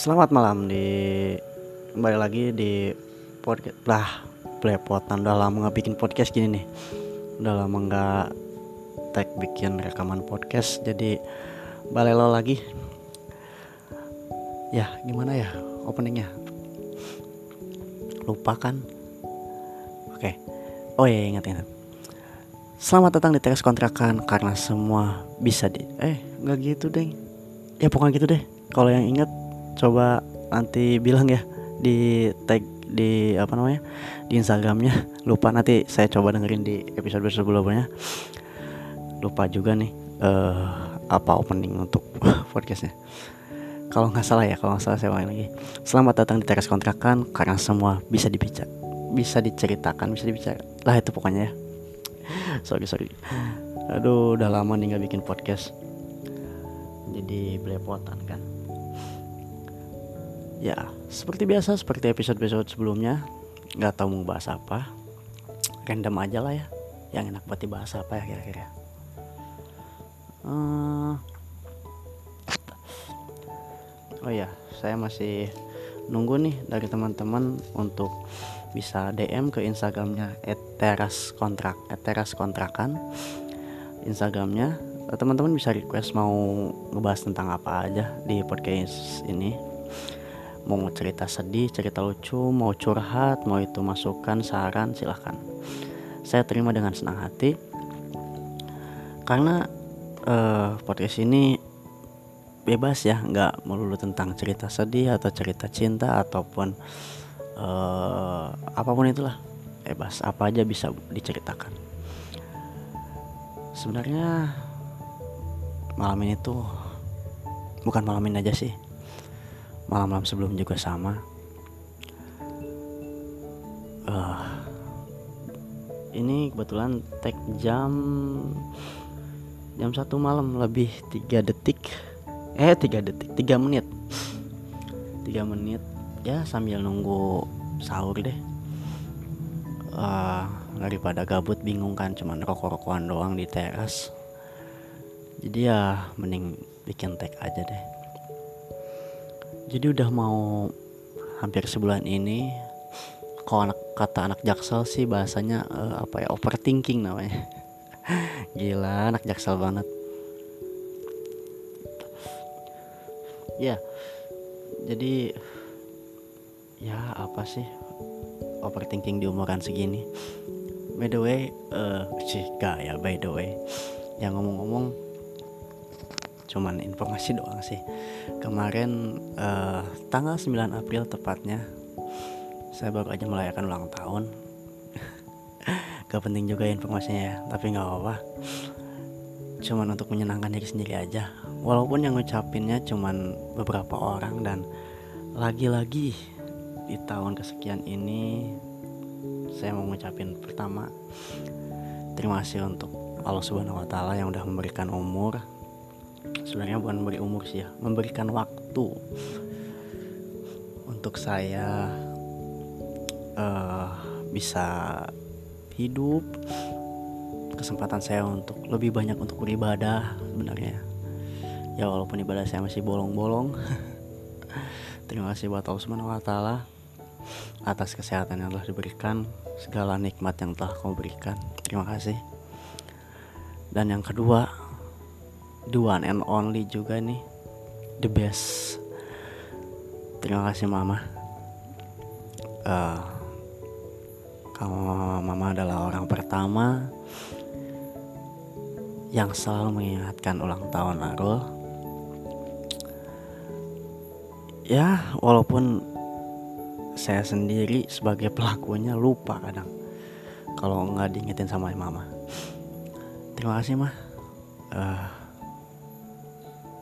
Selamat malam di kembali lagi di podcast lah belepotan. Udah lama nggak bikin podcast gini nih. Udah lama nggak tag bikin rekaman podcast jadi balelo lagi. Ya gimana ya openingnya? Lupa kan? Oke. Oh iya ingat ingat. Selamat datang di teras kontrakan karena semua bisa di eh nggak gitu deh ya pokoknya gitu deh. Kalau yang ingat coba nanti bilang ya di tag di apa namanya di Instagramnya. Lupa nanti saya coba dengerin di episode sebelumnya. Lupa juga nih uh, apa opening untuk podcastnya. Kalau nggak salah ya kalau nggak salah saya ulangi lagi. Selamat datang di teras kontrakan karena semua bisa dibicara bisa diceritakan bisa dibicara lah itu pokoknya ya. Sorry sorry. Aduh udah lama nih nggak bikin podcast. Jadi belepotan kan ya seperti biasa seperti episode-episode sebelumnya nggak tahu mau bahas apa. Random aja lah ya yang enak buat dibahas apa ya kira-kira. Uh, oh ya saya masih nunggu nih dari teman-teman untuk bisa DM ke Instagramnya @teras kontrak @teras kontrakan Instagramnya teman-teman bisa request mau ngebahas tentang apa aja di podcast ini mau cerita sedih cerita lucu mau curhat mau itu masukan saran silahkan. Saya terima dengan senang hati. Karena uh, podcast ini bebas ya nggak melulu tentang cerita sedih atau cerita cinta ataupun uh, apa pun itulah. Bebas apa aja bisa diceritakan. Sebenarnya malam ini tuh bukan malam ini aja sih malam-malam sebelum juga sama. Uh, ini kebetulan tag jam jam satu malam lebih tiga detik. Eh tiga detik tiga menit. Tiga menit ya sambil nunggu sahur deh. Uh, daripada gabut bingung kan cuman rokok-rokokan doang di teras. Jadi ya mending bikin tag aja deh jadi udah mau hampir sebulan ini kalau anak kata anak jaksel sih bahasanya uh, apa ya overthinking namanya. Gila anak jaksel banget. Ya jadi ya apa sih overthinking di umuran segini. By the way uh, sih gak ya by the way yang ngomong-ngomong cuman informasi doang sih. Kemarin uh, tanggal 9 April tepatnya saya baru aja merayakan ulang tahun. Gak penting juga informasinya ya tapi nggak apa-apa. Cuman untuk menyenangkan diri sendiri aja. Walaupun yang ngucapinnya cuman beberapa orang dan lagi-lagi di tahun kesekian ini saya mau ngucapin pertama terima kasih untuk Allah Subhanahu wa taala yang udah memberikan umur sebenarnya bukan memberi umur sih ya memberikan waktu untuk saya uh, bisa hidup kesempatan saya untuk lebih banyak untuk beribadah sebenarnya ya walaupun ibadah saya masih bolong-bolong terima kasih buat Allah Subhanahu wa taala atas kesehatan yang telah diberikan, segala nikmat yang telah kau berikan. Terima kasih. Dan yang kedua, the one and only juga nih, the best. Terima kasih mama. Uh, kamu mama adalah orang pertama yang selalu mengingatkan ulang tahun Arul. Ya, walaupun saya sendiri sebagai pelakunya lupa kadang kalau nggak diingetin sama mama terima kasih mah uh,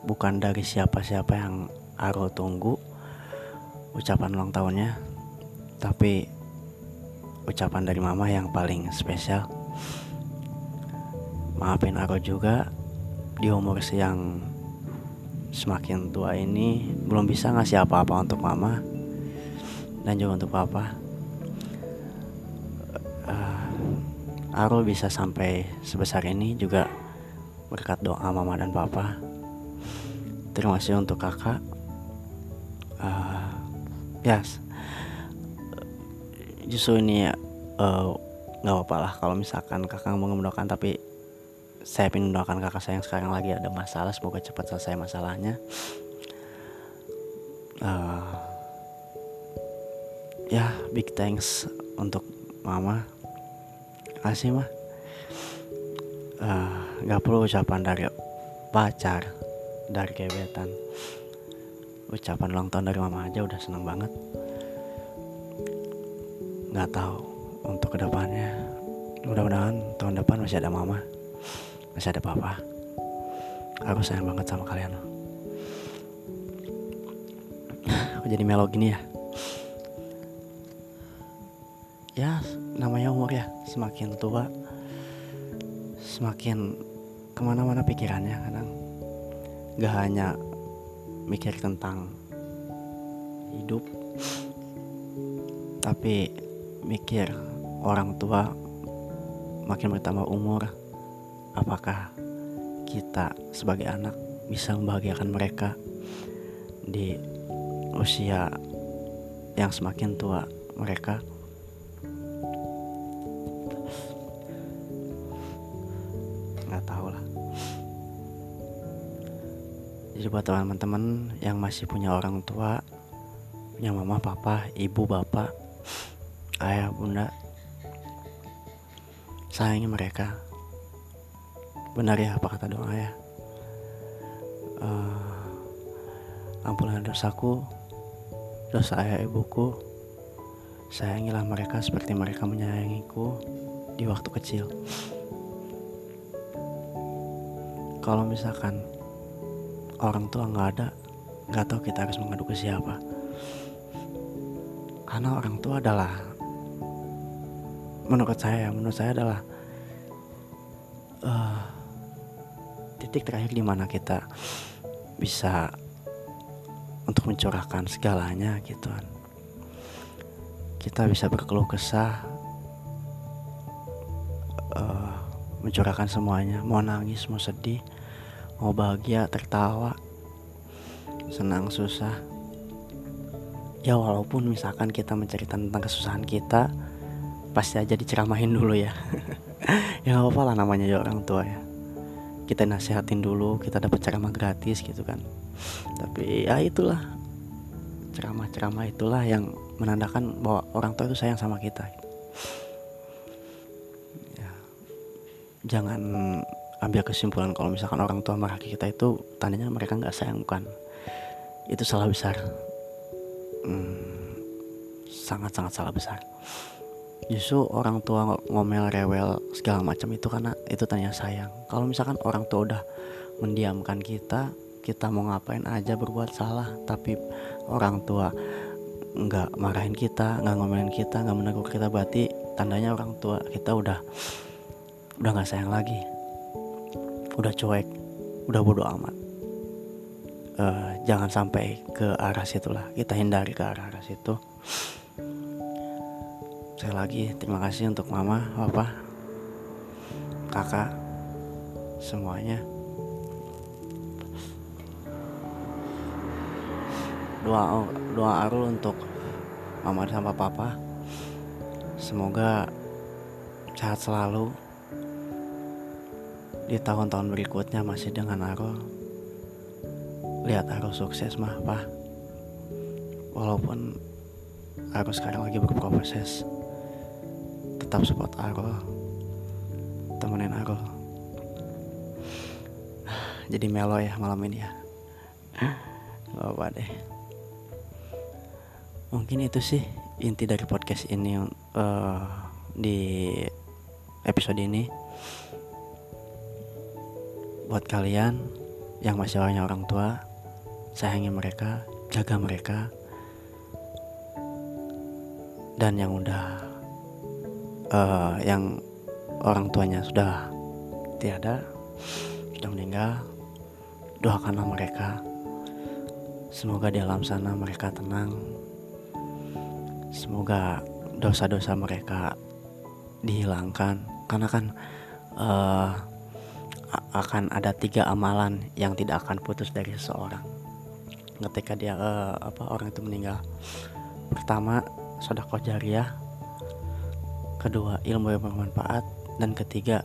bukan dari siapa-siapa yang Aro tunggu ucapan ulang tahunnya tapi ucapan dari mama yang paling spesial. Maafin Aro juga di umur yang semakin tua ini belum bisa ngasih apa-apa untuk mama dan juga untuk papa. Uh, Arul bisa sampai sebesar ini juga berkat doa mama dan papa terima kasih untuk kakak. Uh, yes justru ini ya uh, nggak apa-apa lah kalau misalkan kakak mau mendoakan tapi saya ingin mendoakan kakak saya yang sekarang lagi ada masalah semoga cepat selesai masalahnya. Uh, ya big thanks untuk mama. Kasih mah. Uh, nggak perlu ucapan dari pacar dari gebetan ucapan ulang tahun dari mama aja udah seneng banget. Nggak tahu untuk ke depannya. Mudah-mudahan tahun depan masih ada mama masih ada papa. Aku sayang banget sama kalian. Aku jadi melo gini ya. Ya namanya umur ya. Semakin tua semakin ke mana-mana pikirannya kadang gak hanya mikir tentang hidup tapi mikir orang tua makin bertambah umur, apakah kita sebagai anak bisa membahagiakan mereka di usia yang semakin tua mereka? Jadi buat teman-teman yang masih punya orang tua, punya mama, papa, ibu, bapak, ayah, bunda, sayangi mereka. Benar ya apa kata doa ya? Uh, ampunlah dosaku dosa ayah ibuku. Sayangilah mereka seperti mereka menyayangiku di waktu kecil. Kalau misalkan orang tua nggak ada nggak tahu kita harus mengadu ke siapa. Karena orang tua adalah menurut saya menurut saya adalah uh, titik terakhir di mana kita bisa untuk mencurahkan segalanya gitu kan. Kita bisa berkeluh kesah uh, mencurahkan semuanya mau nangis mau sedih mau bahagia tertawa. Senang susah. Ya walaupun misalkan kita menceritakan tentang kesusahan kita pasti aja diceramahin dulu ya. Ya gak apa-apa lah namanya ya orang tua ya. Kita nasihatin dulu kita dapat ceramah gratis gitu kan. Tapi ya itulah. Ceramah-ceramah itulah yang menandakan bahwa orang tua itu sayang sama kita. Ya, jangan ambil kesimpulan kalau misalkan orang tua marah kita itu tandanya mereka nggak sayang bukan itu salah besar. Hmm, sangat sangat salah besar. Justru orang tua ngomel rewel segala macam itu karena itu tanya sayang. Kalau misalkan orang tua udah mendiamkan kita kita mau ngapain aja berbuat salah tapi orang tua nggak marahin kita nggak ngomelin kita nggak menegur kita berarti tandanya orang tua kita udah udah nggak sayang lagi udah cuek udah bodoh amat uh, jangan sampai ke arah situ lah kita hindari ke arah arah situ Sekali lagi terima kasih untuk mama, papa, kakak, semuanya. Doa doa Arul untuk mama sama papa. Semoga sehat selalu di tahun-tahun berikutnya masih dengan Arul. Lihat Arul sukses mah, Pak. Walaupun Arul sekarang lagi berproses tetap support aku. Temenin aku. Jadi melo ya malam ini ya. Gak apa deh. Mungkin itu sih inti dari podcast ini uh, di episode ini buat kalian yang masih orangnya orang tua sayangi mereka jaga mereka. Dan yang udah uh, yang orang tuanya sudah tiada sudah meninggal doakanlah mereka. Semoga di alam sana mereka tenang. Semoga dosa-dosa mereka dihilangkan. Karena kan uh, akan ada tiga amalan yang tidak akan putus dari seseorang. Ketika dia uh, apa orang itu meninggal. Pertama sodakoh jariah. Kedua ilmu yang bermanfaat. Dan ketiga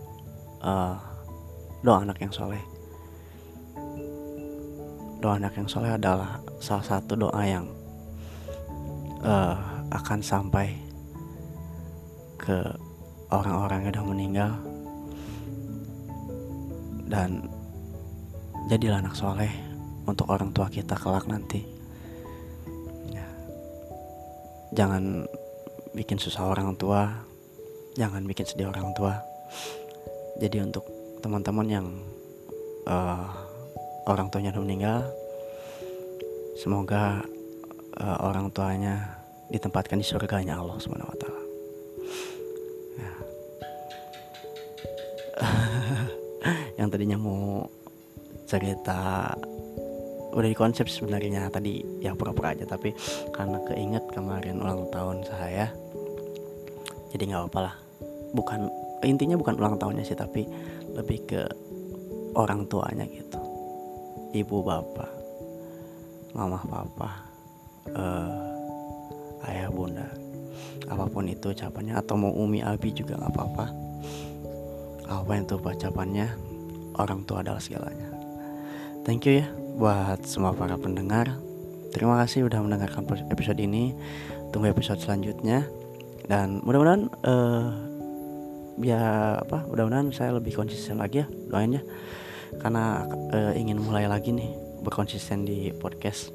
uh, doa anak yang soleh. Doa anak yang soleh adalah salah satu doa yang uh, akan sampai ke orang-orang yang sudah meninggal dan jadilah anak soleh untuk orang tua kita kelak nanti. Ya. jangan bikin susah orang tua. Jangan bikin sedih orang tua. Jadi untuk teman-teman yang uh, orang tuanya sudah meninggal semoga uh, orang tuanya ditempatkan di surganya Allah Subhanahu tadinya mau cerita udah di konsep sebenarnya tadi ya pura-pura aja tapi karena keinget kemarin ulang tahun saya jadi nggak apa-apa lah. Bukan intinya bukan ulang tahunnya sih tapi lebih ke orang tuanya gitu. Ibu bapak mama papa uh, ayah bunda. Apa pun itu ucapannya atau mau umi abi juga nggak apa-apa. Apa yang tuh ucapannya orang tua adalah segalanya. Thank you ya buat semua para pendengar. Terima kasih udah mendengarkan episode ini. Tunggu episode selanjutnya. Dan mudah-mudahan uh, biar apa mudah-mudahan saya lebih konsisten lagi ya doain ya. Karena uh, ingin mulai lagi nih berkonsisten di podcast.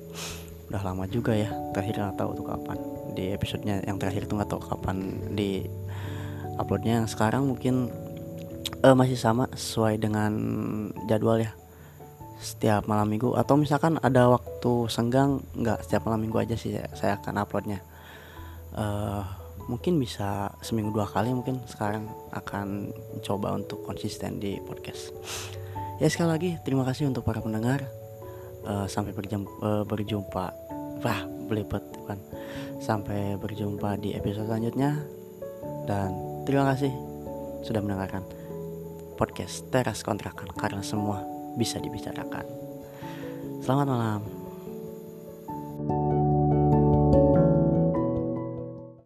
Udah lama juga ya terakhir nggak tahu tuh kapan. Di episodenya yang terakhir tuh nggak tahu kapan di uploadnya. Yang sekarang mungkin uh, masih sama sesuai dengan jadwal ya. Setiap malam minggu. Atau misalkan ada waktu senggang nggak setiap malam minggu aja sih saya akan uploadnya. Uh, mungkin bisa seminggu dua kali mungkin sekarang akan coba untuk konsisten di podcast. Ya sekali lagi terima kasih untuk para pendengar. Uh, sampai berjam, uh, berjumpa. Wah belipet kan sampai berjumpa di episode selanjutnya. Dan terima kasih sudah mendengarkan podcast teras kontrakan karena semua bisa dibicarakan. Selamat malam